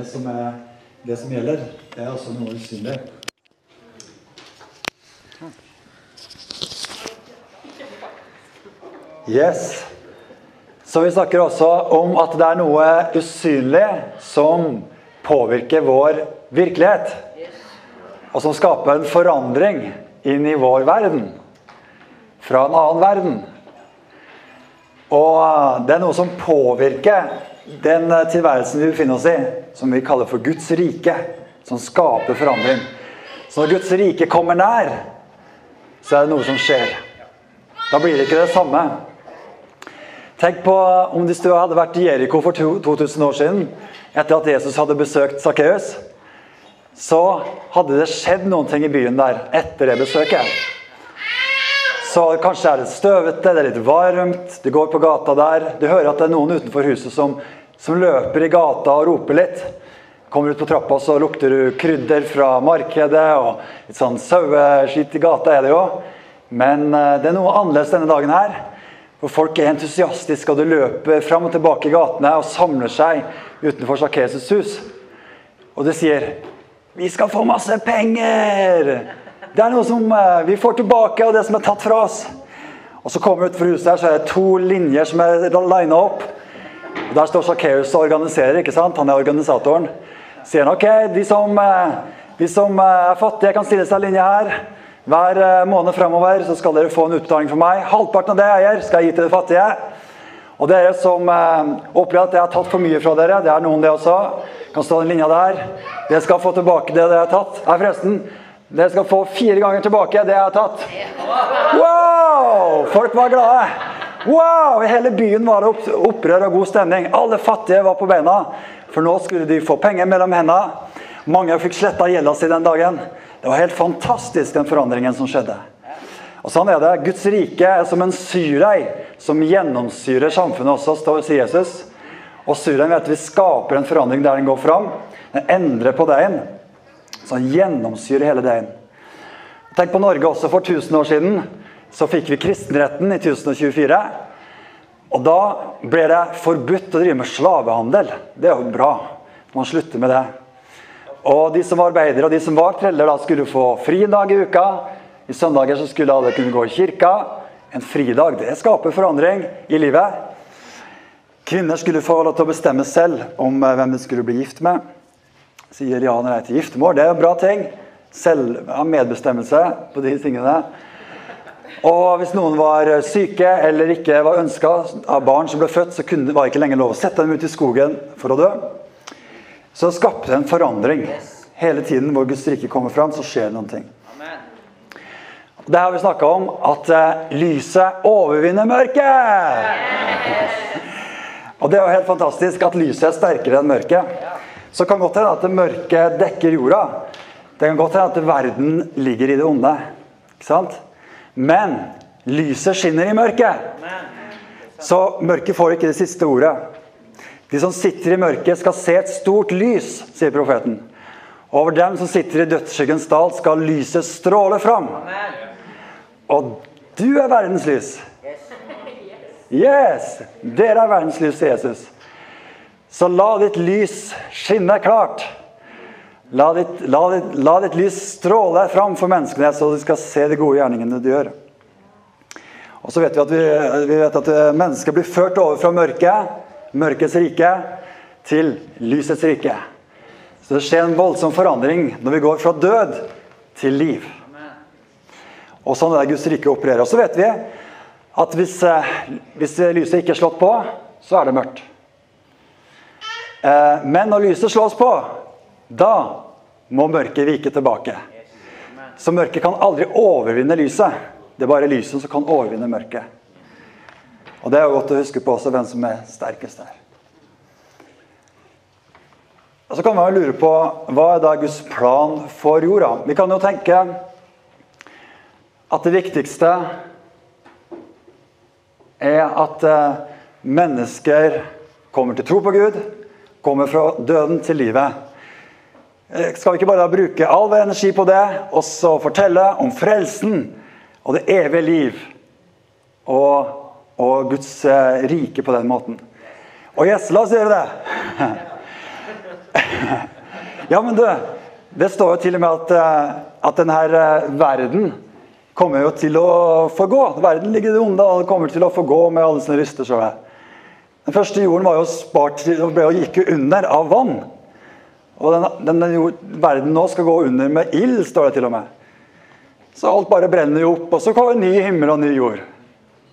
det som, er, det som gjelder. Det er også noe usynlig. Yes. Så vi snakker også om at det er noe usynlig som påvirker vår virkelighet. Og som skaper en forandring inn i vår verden. Fra en annen verden. Og det er noe som påvirker den tilværelsen vi befinner oss i, som vi kaller for Guds rike. Som skaper forandring. Så når Guds rike kommer nær, så er det noe som skjer. Da blir det ikke det samme. Tenk på om hvis du hadde vært i Jeriko for 2000 år siden, etter at Jesus hadde besøkt Sakkeus, så hadde det skjedd noen ting i byen der etter det besøket. Så kanskje er det støvete, det er litt varmt, du går på gata der. Du hører at det er noen utenfor huset som, som løper i gata og roper litt. Kommer ut på trappa, så lukter du krydder fra markedet, og litt sånn saueskitt i gata er det jo. Men eh, det er noe annerledes denne dagen her. Hvor folk er entusiastiske, og du løper fram og tilbake i gatene og samler seg utenfor Sakkesus hus. Og du sier 'Vi skal få masse penger!' Det er noe som eh, vi får tilbake av det som er tatt fra oss. Og så kommer du utenfor huset her, så er det to linjer som er lina opp. Og Der står Sakkeus og organiserer. ikke sant? Han er organisatoren. Sier han ok, de som, eh, de som eh, er fattige, kan stille seg i linje her. Hver måned fremover så skal dere få en utbetaling fra meg. Halvparten av det jeg eier, skal jeg gi til de fattige. Og dere som opplever at jeg har tatt for mye fra dere, det er noen det også, kan stå den linja der. Dere skal få tilbake det dere har tatt. Nei, forresten. Dere skal få fire ganger tilbake det jeg har tatt. Wow! Folk var glade. Wow! I hele byen var det opprør og god stemning. Alle fattige var på beina. For nå skulle de få penger mellom hendene. Mange fikk sletta gjelda si den dagen. Det var helt fantastisk, den forandringen som skjedde. Og sånn er det. Guds rike er som en syrdeig som gjennomsyrer samfunnet også, sier Jesus. Og syren vet vi skaper en forandring der den går fram. Den endrer på deigen. Så den gjennomsyrer hele deigen. Tenk på Norge også for 1000 år siden. Så fikk vi kristenretten i 1024. Og da ble det forbudt å drive med slavehandel. Det er jo bra. Man slutter med det. Og de som var arbeidere og de som var treller, da skulle få fridag i uka. I søndager så skulle alle kunne gå i kirka. En fridag det skaper forandring i livet. Kvinner skulle få lov til å bestemme selv om eh, hvem de skulle bli gift med. Sier ja når jeg er til giftermål. Det er en bra ting. Selv ja, medbestemmelse på de tingene. Og hvis noen var syke eller ikke var ønska av barn som ble født, så kunne, var det ikke lenger lov å sette dem ut i skogen for å dø. Så det skapte en forandring. Hele tiden hvor Guds rike kommer fram, så skjer det noen ting. Det har vi snakka om at uh, lyset overvinner mørket! Og det er jo helt fantastisk at lyset er sterkere enn mørket. Så kan godt hende at det mørket dekker jorda. Det kan godt hende at verden ligger i det onde. Ikke sant? Men lyset skinner i mørket. Så mørket får ikke det siste ordet. De som sitter i mørket, skal se et stort lys, sier profeten. Over dem som sitter i dødsskyggens dal, skal lyset stråle fram. Og du er verdens lys. Yes! Dere er verdens lys, Jesus. Så la ditt lys skinne klart. La ditt, la, ditt, la ditt, lys stråle fram for menneskene, så de skal se de gode gjerningene du gjør. Og så vet vi at, vi, vi vet at mennesker blir ført over fra mørket, mørkets rike, til lysets rike. Så det skjer en voldsom forandring når vi går fra død til liv. Og sånn er det Guds rike opererer. Og så vet vi at hvis, hvis lyset ikke er slått på, så er det mørkt. Eh, men når lyset slås på, da må mørket vike tilbake. Så mørket kan aldri overvinne lyset. Det er bare lyset som kan overvinne mørket. Og Det er jo godt å huske på også hvem som er sterkest der. Og Så kan man jo lure på hva er da Guds plan for jorda? Vi kan jo tenke at det viktigste er at eh, mennesker kommer til tro på Gud, kommer fra døden til livet. Eh, skal vi ikke bare bruke all vår energi på det, og så fortelle om frelsen og det evige liv og, og Guds eh, rike på den måten? Og yes, la oss gjøre det! Ja, men du, det står jo til og med at, eh, at denne verden kommer jo til å forgå. Verden ligger i det onde og kommer til å forgå med alle sine jeg. Den første jorden var jo spart ble jo gikk under av vann. Og denne, denne verden nå skal gå under med ild, står det til og med. Så alt bare brenner jo opp, og så kommer ny himmel og ny jord.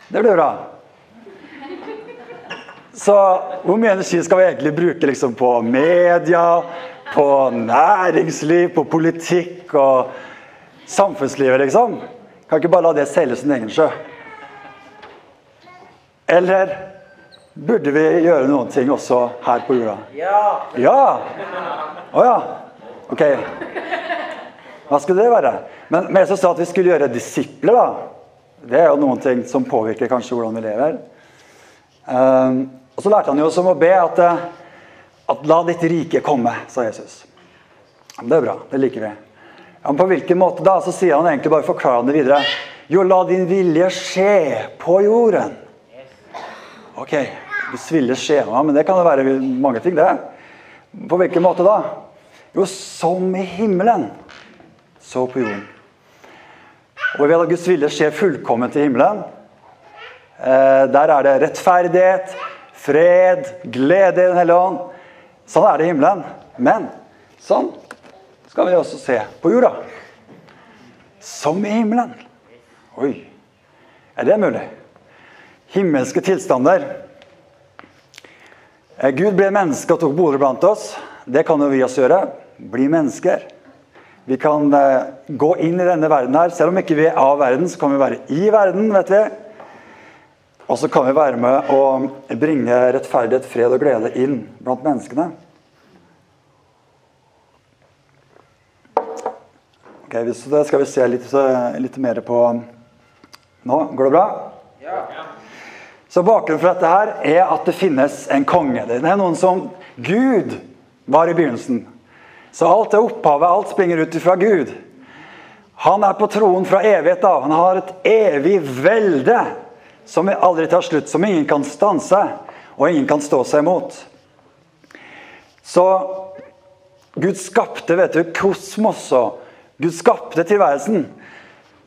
Det blir bra. Så hvor mye energi skal vi egentlig bruke liksom, på media, på næringsliv, på politikk og samfunnslivet, liksom? Kan ikke bare la det seile sin egen sjø. Eller burde vi gjøre noen ting også her på jorda? Ja. Ja! Å ja. Ok. Hva skulle det være? Men, men Jesus sa at vi skulle gjøre disipler, da. Det er jo noen ting som påvirker kanskje hvordan vi lever. Um, og så lærte han jo som å be at, eh, at 'la ditt rike komme', sa Jesus. Det er bra. Det liker vi. Ja, men på hvilken måte da? Så sier han egentlig bare forklarer han det videre. Jo, la din vilje skje på jorden. Ok, Guds vilje skje. Ja, men det kan jo være mange ting, det. På hvilken måte da? Jo, som i himmelen, så på jorden. Og vi vet at Guds vilje skjer fullkomment i himmelen. Eh, der er det rettferdighet, fred, glede i Den hellige ånd. Sånn er det i himmelen. Men sånn skal vi også se på jorda. Som i himmelen. Oi, er det mulig? Himmelske tilstander. Eh, Gud ble menneske og tok bolig blant oss. Det kan jo vi også gjøre. Bli mennesker. Vi kan eh, gå inn i denne verden her. Selv om ikke vi er av verden, så kan vi være i verden. vet vi. Og så kan vi være med å bringe rettferdighet, fred og glede inn blant menneskene. Ok, så Det skal vi se litt, litt mer på nå. Går det bra? Ja. Så Bakgrunnen for dette her er at det finnes en konge. Det er noen som Gud var i begynnelsen. Så alt er opphavet, alt springer ut fra Gud. Han er på troen fra evighet av. Han har et evig velde som aldri tar slutt, som ingen kan stanse, og ingen kan stå seg imot. Så Gud skapte vet du, kosmos, og Gud skapte tilværelsen.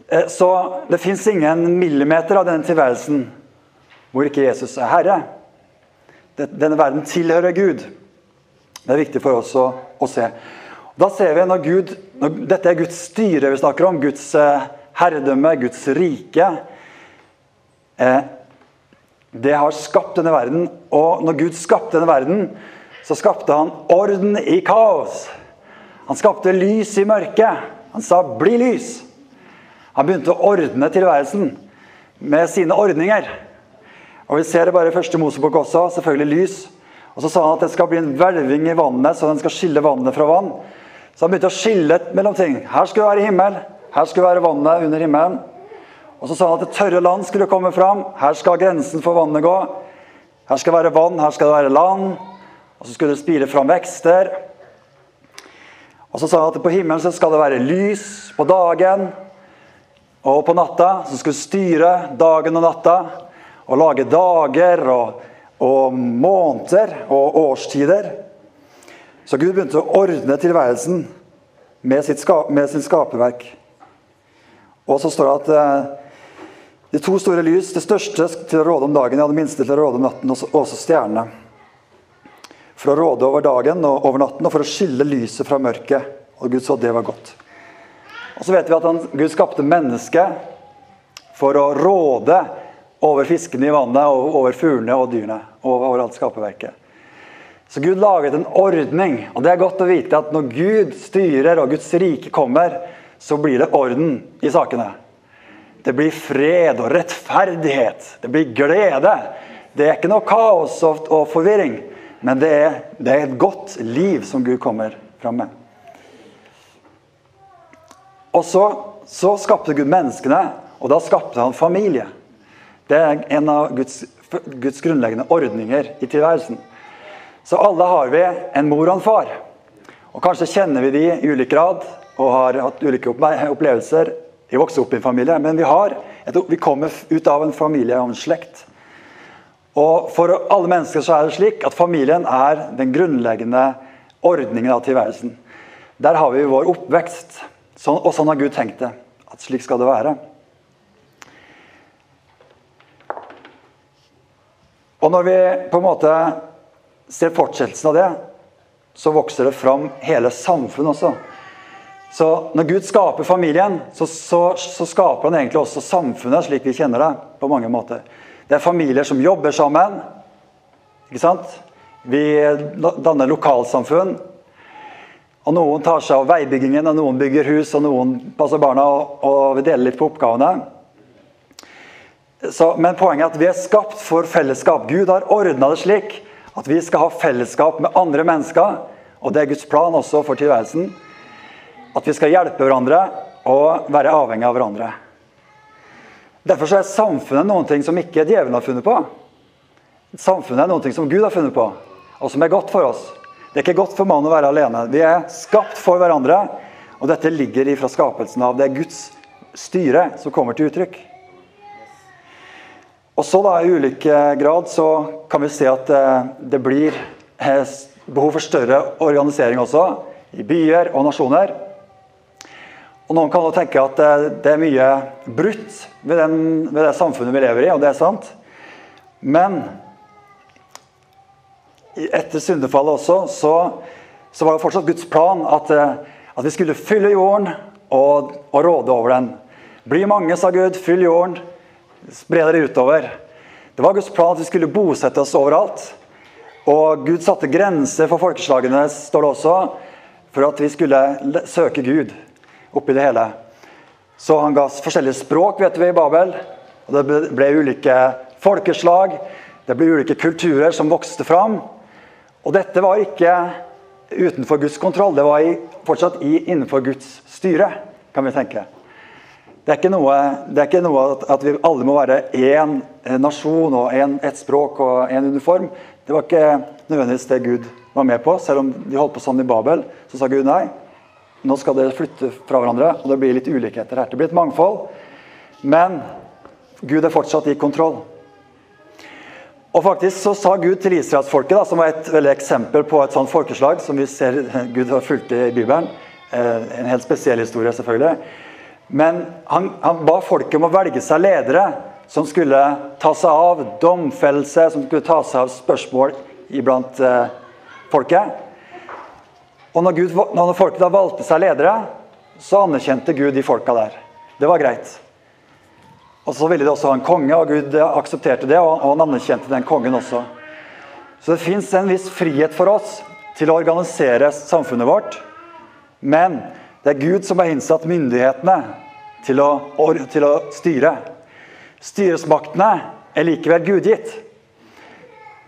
Eh, så det fins ingen millimeter av denne tilværelsen hvor ikke Jesus er herre. Denne verden tilhører Gud. Det er viktig for oss å, å se. Da ser vi når Gud, når Dette er Guds styre vi snakker om. Guds eh, herredømme, Guds rike. Eh, det har skapt denne verden. Og når Gud skapte denne verden, så skapte han orden i kaos. Han skapte lys i mørket. Han sa 'bli lys'. Han begynte å ordne tilværelsen med sine ordninger. Og Vi ser det bare i første Mosebok også. Selvfølgelig lys. Og så sa han at det skal bli en hvelving i vannet, så den skal skille vannet fra vann. Så han begynte å skille mellom ting. Her skulle det være himmel. Her skulle det være vannet under himmelen. Og så sa han at det tørre land skulle komme fram. Her skal grensen for vannet gå. Her skal det være vann, her skal det være land. Og så skulle det spire fram vekster. Og så sa han at på himmelen så skal det være lys på dagen. Og på natta så skulle styre dagen og natta. Og lage dager og, og måneder og årstider. Så Gud begynte å ordne tilværelsen med sitt, med sitt skaperverk. Og så står det at eh, de to store lys, det største til å råde om dagen, ja, det minste til å råde om natten, og også stjernene. For å råde over dagen og over natten, og for å skille lyset fra mørket. Og Gud så det var godt. Og så vet vi at han, Gud skapte mennesket for å råde over fiskene i vannet, over fuglene og dyrene. Over, over alt skaperverket. Så Gud laget en ordning. Og det er godt å vite at når Gud styrer og Guds rike kommer, så blir det orden i sakene. Det blir fred og rettferdighet. Det blir glede. Det er ikke noe kaos og forvirring, men det er, det er, et godt liv som Gud kommer fram med. Og så, så skapte Gud menneskene, og da skapte han familie. Det er en av Guds, Guds grunnleggende ordninger i tilværelsen. Så alle har vi en mor og en far. Og Kanskje kjenner vi de i ulik grad og har hatt ulike opplevelser vi vokste opp i en familie, men vi, har, vi kommer ut av en familie og en slekt. Og For alle mennesker så er det slik at familien er den grunnleggende ordningen av tilværelsen. Der har vi vår oppvekst. Og sånn har Gud tenkt det. At slik skal det være. Og når vi på en måte ser fortsettelsen av det, så vokser det fram hele samfunnet også. Så når Gud skaper familien, så, så, så, skaper han egentlig også samfunnet slik vi kjenner det. på mange måter. Det er familier som jobber sammen. ikke sant? Vi danner lokalsamfunn. Og Noen tar seg av veibyggingen, og noen bygger hus, og noen passer barna. Og, og vi deler litt på oppgavene. Så, men poenget er at vi er skapt for fellesskap. Gud har ordna det slik at vi skal ha fellesskap med andre mennesker. Og det er Guds plan også for tilværelsen. At vi skal hjelpe hverandre og være avhengig av hverandre. Derfor er samfunnet noe som ikke djevelen har funnet på. Samfunnet er noe som Gud har funnet på, og som er godt for oss. Det er ikke godt for mannen å være alene. Vi er skapt for hverandre, og dette ligger ifra skapelsen av. Det er Guds styre som kommer til uttrykk. Og så da, I ulik grad så kan vi se at eh, det blir eh, behov for større organisering også, i byer og nasjoner. Og Noen kan da tenke at det er mye brutt ved, den, ved, det samfunnet vi lever i, og det er sant. Men etter syndefallet også, så, så var det fortsatt Guds plan at, at vi skulle fylle jorden og, og, råde over den. Bli mange, sa Gud. Fyll jorden. Spre dere utover. Det var Guds plan at vi skulle bosette oss overalt. Og Gud satte grenser for folkeslagene, står det også, for at vi skulle søke Gud oppi det hele. Så han ga forskjellige språk vet vi, i Babel. og Det ble ulike folkeslag, det ble ulike kulturer som vokste fram. Og dette var ikke utenfor Guds kontroll, det var i, fortsatt i, innenfor Guds styre, kan vi tenke. Det er ikke noe, er ikke noe at, vi alle må være én nasjon og ett språk og én uniform. Det var ikke nødvendigvis det Gud var med på. Selv om de holdt på sånn i Babel, så sa Gud nei. Nå skal dere flytte fra hverandre, og det blir litt ulikheter her. Det blir et mangfold, men Gud er fortsatt i kontroll. Og faktisk så sa Gud til israelsfolket, som var et veldig eksempel på et sånt folkeslag som vi ser Gud har fulgt i Bibelen. Eh, en helt spesiell historie, selvfølgelig. Men han, han ba folket om å velge seg ledere som skulle ta seg av domfellelse, som skulle ta seg av spørsmål iblant eh, folket. Og når, Gud, når folket da valgte seg ledere, så anerkjente Gud de folka der. Det var greit. Og så ville de også ha en konge, og Gud aksepterte det, og han anerkjente den kongen også. Så det fins en viss frihet for oss til å organisere samfunnet vårt. Men det er Gud som har innsatt myndighetene til å, til å styre. Styresmaktene er likevel gudgitt.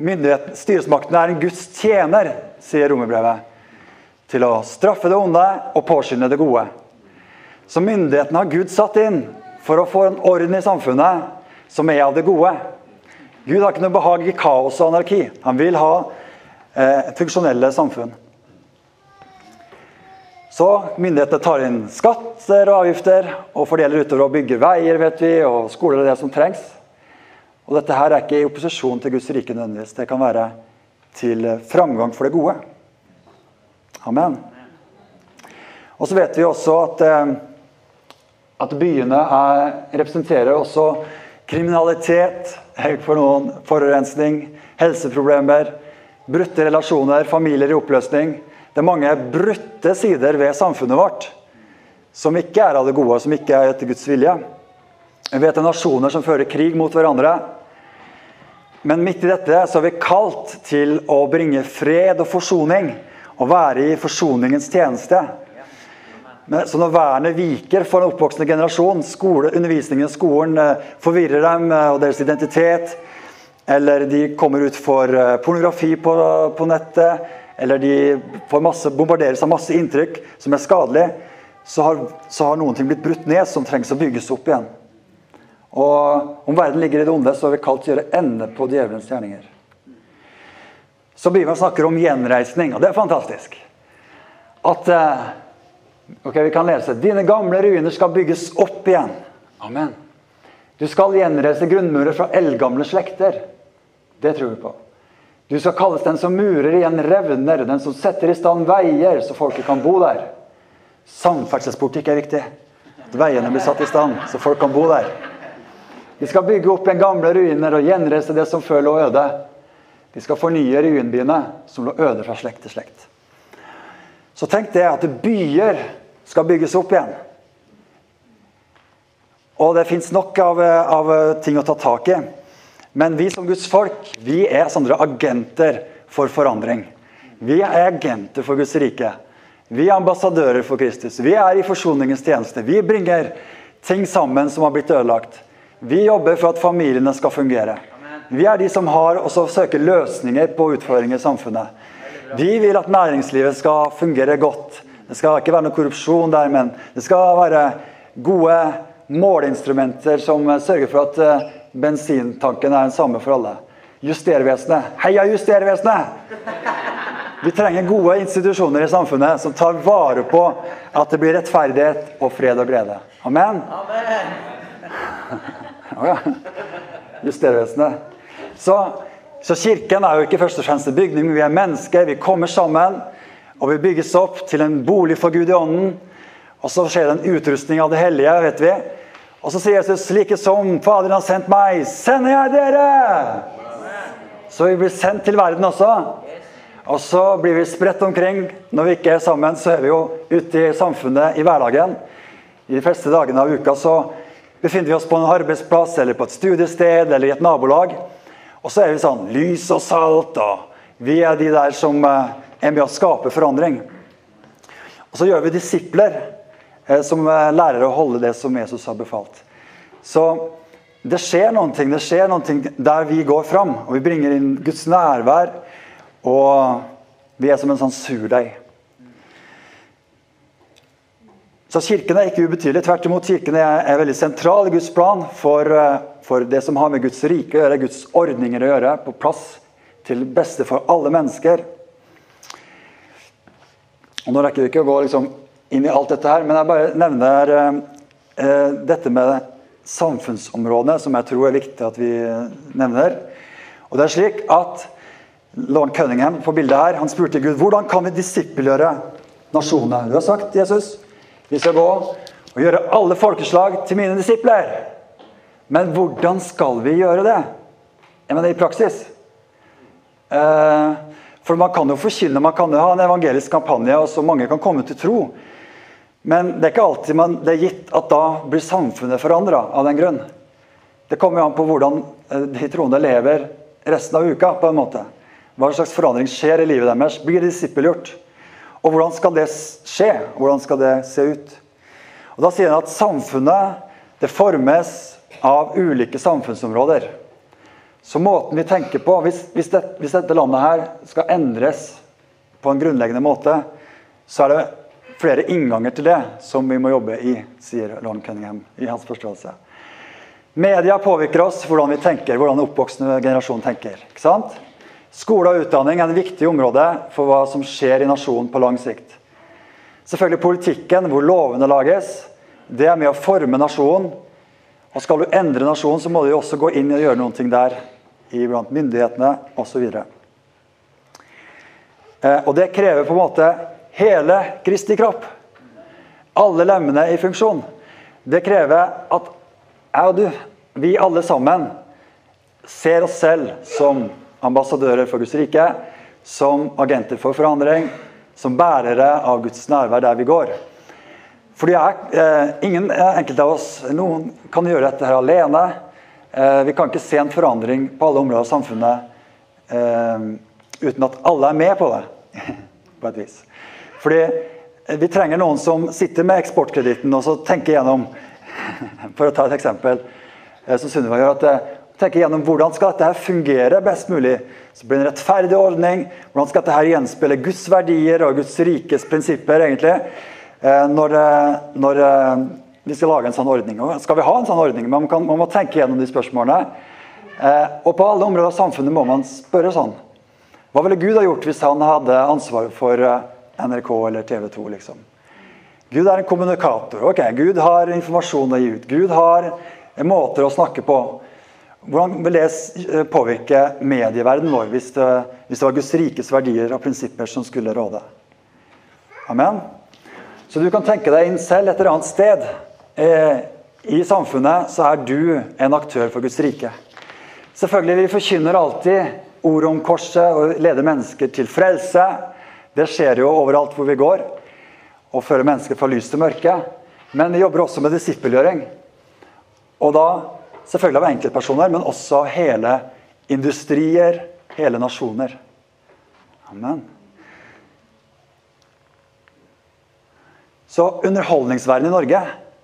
Styresmaktene er en Guds tjener, sier romerbrevet til å straffe det onde og påskynde det gode. Så myndighetene har Gud satt inn for å få en orden i samfunnet som er av det gode. Gud har ikke noe behag i kaos og anarki. Han vil ha eh, funksjonelle samfunn. Så myndighetene tar inn skatter og avgifter og fordeler utover og bygger veier vet vi, og skoler og det som trengs. Og Dette her er ikke i opposisjon til Guds rike nødvendigvis. Det kan være til framgang for det gode. Amen. Og så vet vi også at, eh, at byene er, representerer også kriminalitet, for noen forurensning, helseproblemer, brutte relasjoner, familier i oppløsning. Det er mange brutte sider ved samfunnet vårt som ikke er av det gode, som ikke er etter Guds vilje. Vi vet det er nasjoner som fører krig mot hverandre. Men midt i dette så er vi kalt til å bringe fred og forsoning å være i forsoningens tjeneste. Så når vernet viker for den oppvoksende generasjon, skole, undervisningen i skolen eh, forvirrer dem eh, og deres identitet, eller de kommer ut for eh, pornografi på, på nettet, eller de masse, bombarderes av masse inntrykk som er skadelig, så har, så har noen ting blitt brutt ned som trengs å bygges opp igjen. Og Om verden ligger i det onde, så er vi kalt til å gjøre ende på djevelens gjerninger. Så Bibelen snakker om gjenreisning, og det er fantastisk. At eh, ok, Vi kan lese Dine gamle ruiner skal bygges opp igjen. Amen. Du skal gjenreise grunnmurer fra eldgamle slekter. Det tror vi på. Du skal kalles den som murer igjen revner, den som setter i stand veier så folket kan bo der. Samferdselspolitikk er viktig. At veiene blir satt i stand så folk kan bo der. Vi skal bygge opp igjen gamle ruiner og gjenreise det som før lå øde. Vi skal fornye ruinbyene som lå øde fra slekt til slekt. Så tenk det at byer skal bygges opp igjen. Og det fins nok av, av, ting å ta tak i. Men vi som Guds folk, vi er Sandra, agenter for forandring. Vi er agenter for Guds rike. Vi er ambassadører for Kristus. Vi er i forsoningens tjeneste. Vi bringer ting sammen som har blitt ødelagt. Vi jobber for at familiene skal fungere. Vi er de som har også søker løsninger på utfordringer i samfunnet. Vi vil at næringslivet skal fungere godt. Det skal ikke være noe korrupsjon der, men det skal være gode måleinstrumenter som sørger for at eh, bensintanken er den samme for alle. Justervesenet. Heia Justervesenet! Vi trenger gode institusjoner i samfunnet som tar vare på at det blir rettferdighet og fred og glede. Amen? Amen. ja. Justervesenet. Så, så, Kirken er jo ikke først og fremst en bygning, men vi er mennesker. Vi kommer sammen, og vi bygges opp til en bolig for Gud i ånden. Og så skjer det en utrustning av det hellige, vet vi. Og så sier Jesus like som Faderen har sendt meg, sender jeg dere! Så vi blir sendt til verden også. Og så blir vi spredt omkring. Når vi ikke er sammen, så er vi jo ute i samfunnet i hverdagen. I de fleste dagene av uka så befinner vi oss på en arbeidsplass eller på et studiested eller i et nabolag. Og så er vi sånn lys og salt, og vi er de der som eh, er med å skape forandring. Og så gjør vi disipler. Eh, som eh, lærer å holde det som Jesus har befalt. Så det skjer noen ting, det skjer noen ting der vi går fram. Og vi bringer inn Guds nærvær. Og vi er som en sånn surdeig. Så Kirken er ikke ubetydelig. Tvert imot, Kirken er, er veldig sentral i Guds plan for, eh, for, det som har med Guds rike å gjøre, Guds ordninger å gjøre, på plass til beste for alle mennesker. Og Nå rekker vi ikke å gå liksom inn i alt dette her, men jeg bare nevner eh, eh, dette med samfunnsområdet, som jeg tror er viktig at vi nevner. Og det er slik at Lauren Cunningham på bildet her, han spurte Gud hvordan kan vi disippelgjøre nasjonene. Du har sagt, Jesus, vi skal gå og gjøre alle folkeslag til mine disipler. Men hvordan skal vi gjøre det? Jeg mener i praksis. Eh, for man kan jo forkynne, man kan jo ha en evangelisk kampanje, og så mange kan komme til tro. Men det er ikke alltid man, det er gitt at da blir samfunnet forandra av den grunn. Det kommer jo an på hvordan eh, de troende lever resten av uka. på en måte. Hva slags forandring skjer i livet deres? Blir de disippelgjort? Og hvordan skal det skje? Hvordan skal det se ut? Og Da sier han at samfunnet det formes av ulike samfunnsområder. Så måten vi tenker på Hvis, hvis, det, hvis dette landet her skal endres på en grunnleggende måte, så er det flere innganger til det som vi må jobbe i, sier Lorne Cunningham i hans forståelse. Media påvirker oss hvordan vi tenker, hvordan den oppvoksende generasjon tenker. ikke sant? Skole og utdanning er en viktig område for hva som skjer i nasjonen på lang sikt. Selvfølgelig politikken, hvor lovene lages. Det er med å forme nasjonen. Og skal du endre nasjonen, så må du også gå inn og gjøre noe der. Iblant myndighetene osv. Eh, og det krever på en måte hele Kristi kropp. Alle lemmene i funksjon. Det krever at jeg og du, vi alle sammen, ser oss selv som ambassadører for Guds rike, som agenter for forandring, som bærere av Guds nærvær der vi går. Fordi jeg, eh, Ingen eh, enkelte av oss noen kan gjøre dette her alene. Eh, vi kan ikke se en forandring på alle områder av samfunnet eh, uten at alle er med på det. på et vis. Fordi vi trenger noen som sitter med eksportkreditten og så tenker gjennom For å ta et eksempel eh, som Sunniva gjør. at eh, tenker gjennom Hvordan skal dette her fungere best mulig? Så blir det en rettferdig ordning. Hvordan skal dette her gjenspeile Guds verdier og Guds rikes prinsipper? egentlig, eh, Når, når vi skal lage en sånn ordning. Og skal vi ha en sånn ordning? Man, kan, man må tenke gjennom de spørsmålene. Og på alle områder av samfunnet må man spørre sånn. Hva ville Gud ha gjort hvis han hadde ansvaret for NRK eller TV 2. liksom. Gud er en kommunikator. ok, Gud har informasjon å gi ut. Gud har måter å snakke på. Hvordan vil det eh, påvirke medieverdenen vår hvis det, hvis det var Guds rikes verdier og prinsipper som skulle råde? Amen. Så du kan tenke deg inn selv et eller annet sted. Eh, I samfunnet så er du en aktør for Guds rike. Selvfølgelig, Vi forkynner alltid ordet om korset og leder mennesker til frelse. Det skjer jo overalt hvor vi går. Og fører mennesker fra lys til mørke. Men vi jobber også med disippelgjøring. Og da selvfølgelig av enkeltpersoner, men også hele industrier, hele nasjoner. Amen. Så underholdningsverdenen i Norge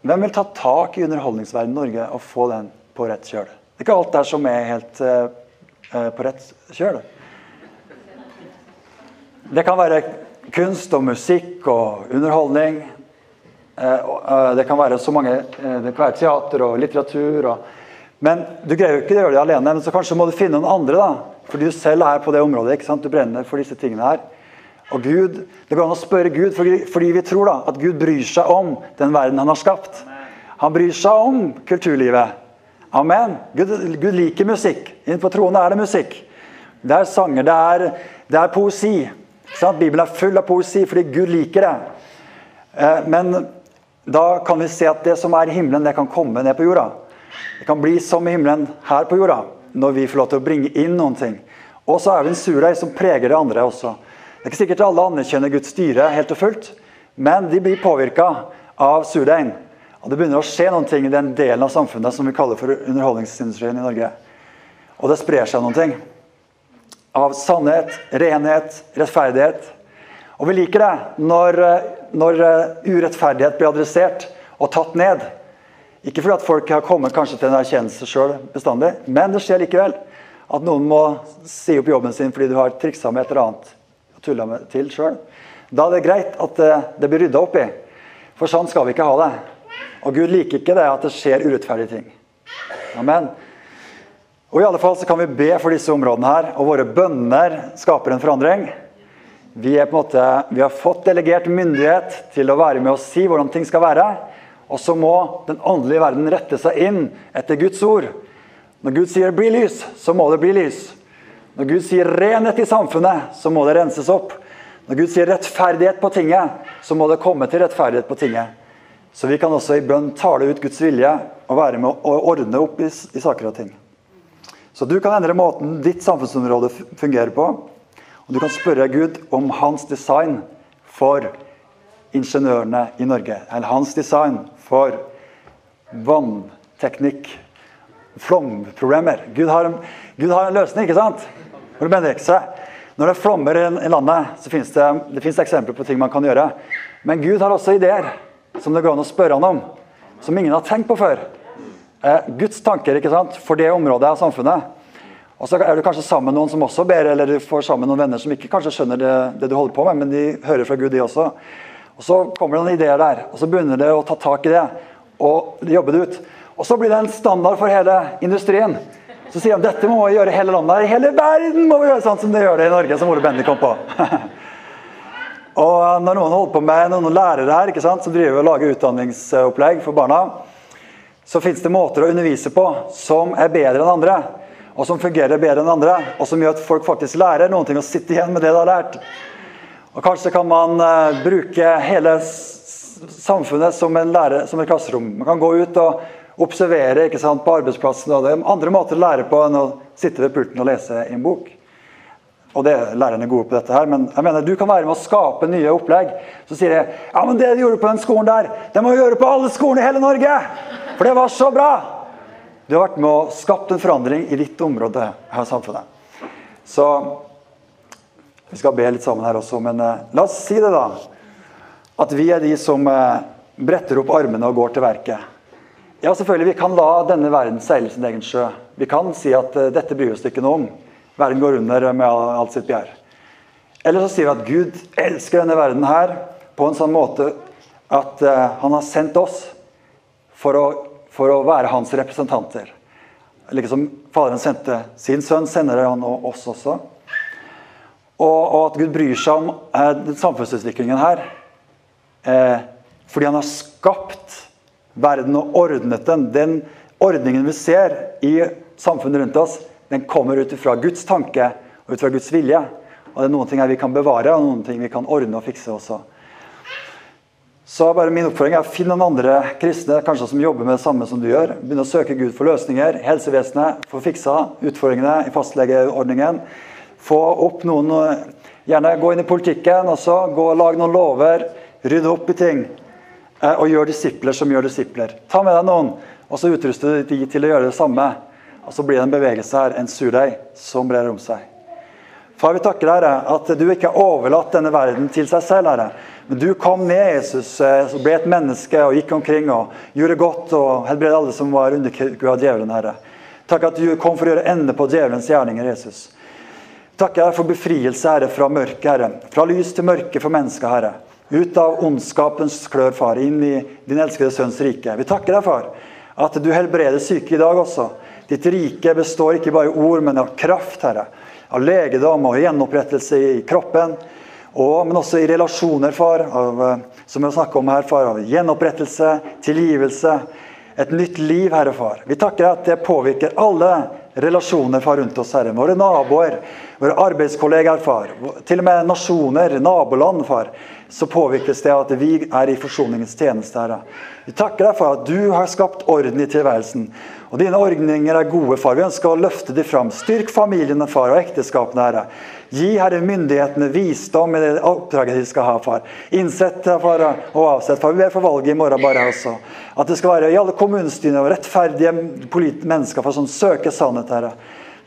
Hvem vil ta tak i underholdningsverdenen i Norge og få den på rett kjøl? Det er ikke alt der som er helt uh, på rett kjøl. Det kan være kunst og musikk og underholdning. Uh, det kan være så mange Det kan være teater og litteratur. og men du greier jo ikke å gjøre det alene, men så kanskje må du finne noen andre. da. Fordi du selv er på det området. ikke sant? Du brenner for disse tingene her. Og Gud, Det går an å spørre Gud, fordi, vi tror da at Gud bryr seg om den verden han har skapt. Han bryr seg om kulturlivet. Amen. Gud, Gud liker musikk. innenfor på er det musikk. Det er sanger, det er, det er poesi. Bibelen er full av poesi fordi Gud liker det. Eh, men da kan vi se at det som er i himmelen, det kan komme ned på jorda. Det kan bli som i himmelen her på jorda, når vi får lov til å bringe inn noen ting. Og så er det en surdeig som preger det andre også. Det er ikke sikkert alle anerkjenner Guds styre helt og fullt, men de blir påvirka av surdeigen. Og det begynner å skje noen ting i den delen av samfunnet som vi kaller for underholdningsindustrien i Norge. Og det sprer seg noen ting. Av sannhet, renhet, rettferdighet. Og vi liker det når, når urettferdighet blir adressert og tatt ned. Ikke fordi at folk har kommet kanskje til en erkjennelse sjøl bestandig, men det skjer likevel. At noen må si opp jobben sin fordi du har triksa med et eller annet og tulla til sjøl. Da er det greit at det, det blir rydda opp i. For sånn skal vi ikke ha det. Og Gud liker ikke det at det skjer urettferdige ting. Amen. Og i alle fall så kan vi be for disse områdene her, og våre bønner skaper en forandring. Vi, er på en måte, vi har fått delegert myndighet til å være med og si hvordan ting skal være. Og så må den åndelige verden rette seg inn etter Guds ord. Når Gud sier 'bli lys', så må det bli lys. Når Gud sier 'renhet i samfunnet', så må det renses opp. Når Gud sier 'rettferdighet på tinget', så må det komme til rettferdighet på tinget. Så vi kan også i bønn tale ut Guds vilje og være med å ordne opp i, i saker og ting. Så du kan endre måten ditt samfunnsområde fungerer på. Og du kan spørre Gud om hans design for ingeniørene i Norge. Eller hans design for vannteknikk, flomproblemer. Gud har, en, Gud har en løsning, ikke sant? Når det flommer i landet, så finnes det, det finnes eksempler på ting man kan gjøre. Men Gud har også ideer som det går an å spørre han om, som ingen har tenkt på før. Eh, Guds tanker ikke sant? for det området av samfunnet. Og så er du kanskje sammen med noen som også ber, eller du får sammen med noen venner som ikke kanskje skjønner det, det du holder på med, men de hører fra Gud, de også. Og Så kommer det noen ideer der, og så begynner det å ta tak i det og jobbe det ut. Og så blir det en standard for hele industrien. Så sier de dette må vi gjøre i hele landet. I hele verden må vi gjøre sånn som de gjør det i Norge, som Ole Bendik kom på. og når noen holder på med noen lærere her ikke sant, som driver og lager utdanningsopplegg for barna, så fins det måter å undervise på som er bedre enn andre. Og som fungerer bedre enn andre, og som gjør at folk faktisk lærer noen ting og sitter igjen med det de har lært. Og Kanskje kan man uh, bruke hele samfunnet som, en lærer, som et klasserom. Man kan gå ut og observere sant, på arbeidsplassen. og Det er andre måter å lære på enn å sitte ved pulten og lese i en bok. Og det er lærerne gode på dette her, men jeg mener du kan være med å skape nye opplegg. Så sier jeg ja, men det du gjorde på den skolen der, det må du gjøre på alle skolene i hele Norge! For det var så bra! Du har vært med å skapt en forandring i ditt område her i samfunnet. Så vi skal be litt sammen her også, men eh, la oss si det, da. At vi er de som eh, bretter opp armene og går til verket. Ja, selvfølgelig, Vi kan la denne verden seile sin egen sjø. Vi kan si at eh, dette bryr oss ikke noe om. Verden går under med alt sitt begjær. Eller så sier vi at Gud elsker denne verden her på en sånn måte at han har sendt oss for å, for å være hans representanter. Liksom Faderen sendte sin sønn, sender han oss også. Og, og, at Gud bryr seg om eh, samfunnsutviklingen her. Eh, fordi han har skapt verden og ordnet den. Den ordningen vi ser i samfunnet rundt oss, den kommer ut fra Guds tanke og ut fra Guds vilje. Og det er noen ting her vi kan bevare, og noen ting vi kan ordne og fikse også. Så bare min oppfordring er Finn noen andre kristne kanskje som jobber med det samme som du gjør. Begynn å søke Gud for løsninger. Helsevesenet, få fiksa utfordringene i fastlegeordningen. Få opp noen Gjerne gå inn i politikken også. Gå og Lag noen lover. Rydde opp i ting. Eh, og gjør disipler som gjør disipler. Ta med deg noen, og så utruster du de til å gjøre det samme. Og så blir det en bevegelse her, en surdeig, som brer om seg. Far, vi takker deg at du ikke har overlatt denne verden til seg selv. Herre. Men du kom ned, Jesus, eh, og ble et menneske og gikk omkring og gjorde godt og helbredet alle som var underkua av djevelen, Herre. Takk at du kom for å gjøre ende på djevelens gjerninger, Jesus. Takk deg for befrielse, Herre, fra mørket, Herre. Fra lys til mørke for mennesket, Herre. Ut av ondskapens klør, far, inn i din elskede sønns rike. Vi takker deg, far, at du helbreder syke i dag også. Ditt rike består ikke bare i ord, men av kraft, Herre av legedom og gjenopprettelse i kroppen. Og, men også i relasjoner, far, av, eh, som vi har snakket om her, far, av gjenopprettelse, tilgivelse. Et nytt liv, Herre Far. Vi takker deg at det påvirker alle relasjoner far, rundt oss, Herre. Våre naboer, våre arbeidskollegaer, far. Til og med nasjoner, naboland, far. Så påvirkes det av at vi er i forsoningens tjeneste, Herre. Vi takker deg for at du har skapt orden i tilværelsen. Og dine ordninger er gode, far. Vi ønsker å løfte de fram. Styrk familiene, far, og ekteskapene, Herre. Gi Herre myndighetene visdom i det oppdraget de skal ha, far. Innsett, far, og avsett, far. Vi ber for valget i morgen bare også. At det skal være i alle kommunestyrene rettferdige mennesker for som søker sannhet, Herre.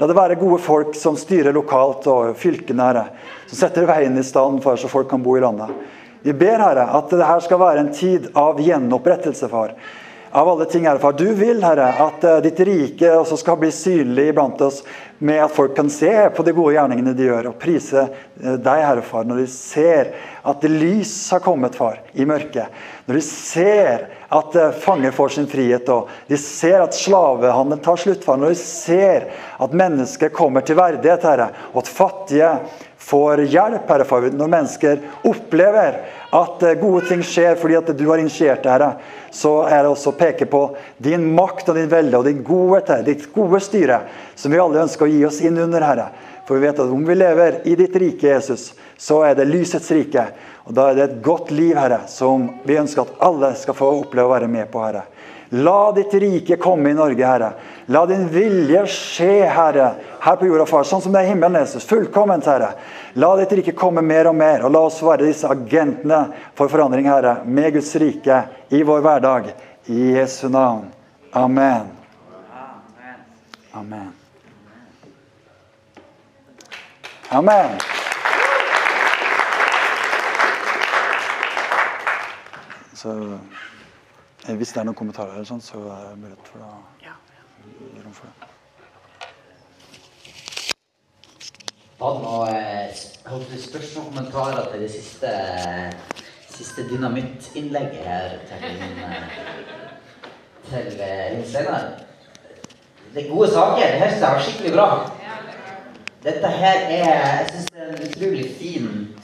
La det være gode folk som styrer lokalt og fylkene, Herre. Som setter veien i stand for så folk kan bo i landet. Vi ber, Herre, at dette skal være en tid av gjenopprettelse, far av alle ting, Herre far. Du vil, Herre, at uh, ditt rike også skal bli synlig iblant oss, med at folk kan se på de gode gjerningene de gjør, og prise uh, deg, Herre far, når de ser at lys har kommet, far, i mørket. Når de ser at uh, fanger får sin frihet, og de ser at slavehandelen tar slutt, far. Når de ser at mennesker kommer til verdighet, Herre, og at fattige får hjelp, Herre far. Når mennesker opplever at gode ting skjer fordi at du har initiert det, her, så er det også å peke på din makt og din velde og din godhet, ditt gode styre, som vi alle ønsker å gi oss inn under, Herre. For vi vet at om vi lever i ditt rike, Jesus, så er det lysets rike. Og da er det et godt liv, Herre, som vi ønsker at alle skal få oppleve å være med på, Herre. La ditt rike komme i Norge, Herre. La din vilje skje, Herre, her på jorda, far, sånn som det er i himmelen, Jesus. Fullkomment, Herre. La ditt rike komme mer og mer, og la oss være disse agentene for forandring, Herre, med Guds rike i vår hverdag. I Jesu navn. Amen. Amen. Amen. Så Eh, hvis det er noen kommentarer, så er det mulighet for å for det. Har du noen spørsmål og kommentarer til det siste, siste dynamittinnlegget her til, til Linn Steinar? Det er gode saker. Det her synes jeg var skikkelig bra. Dette her er Jeg syns det er en utrolig fin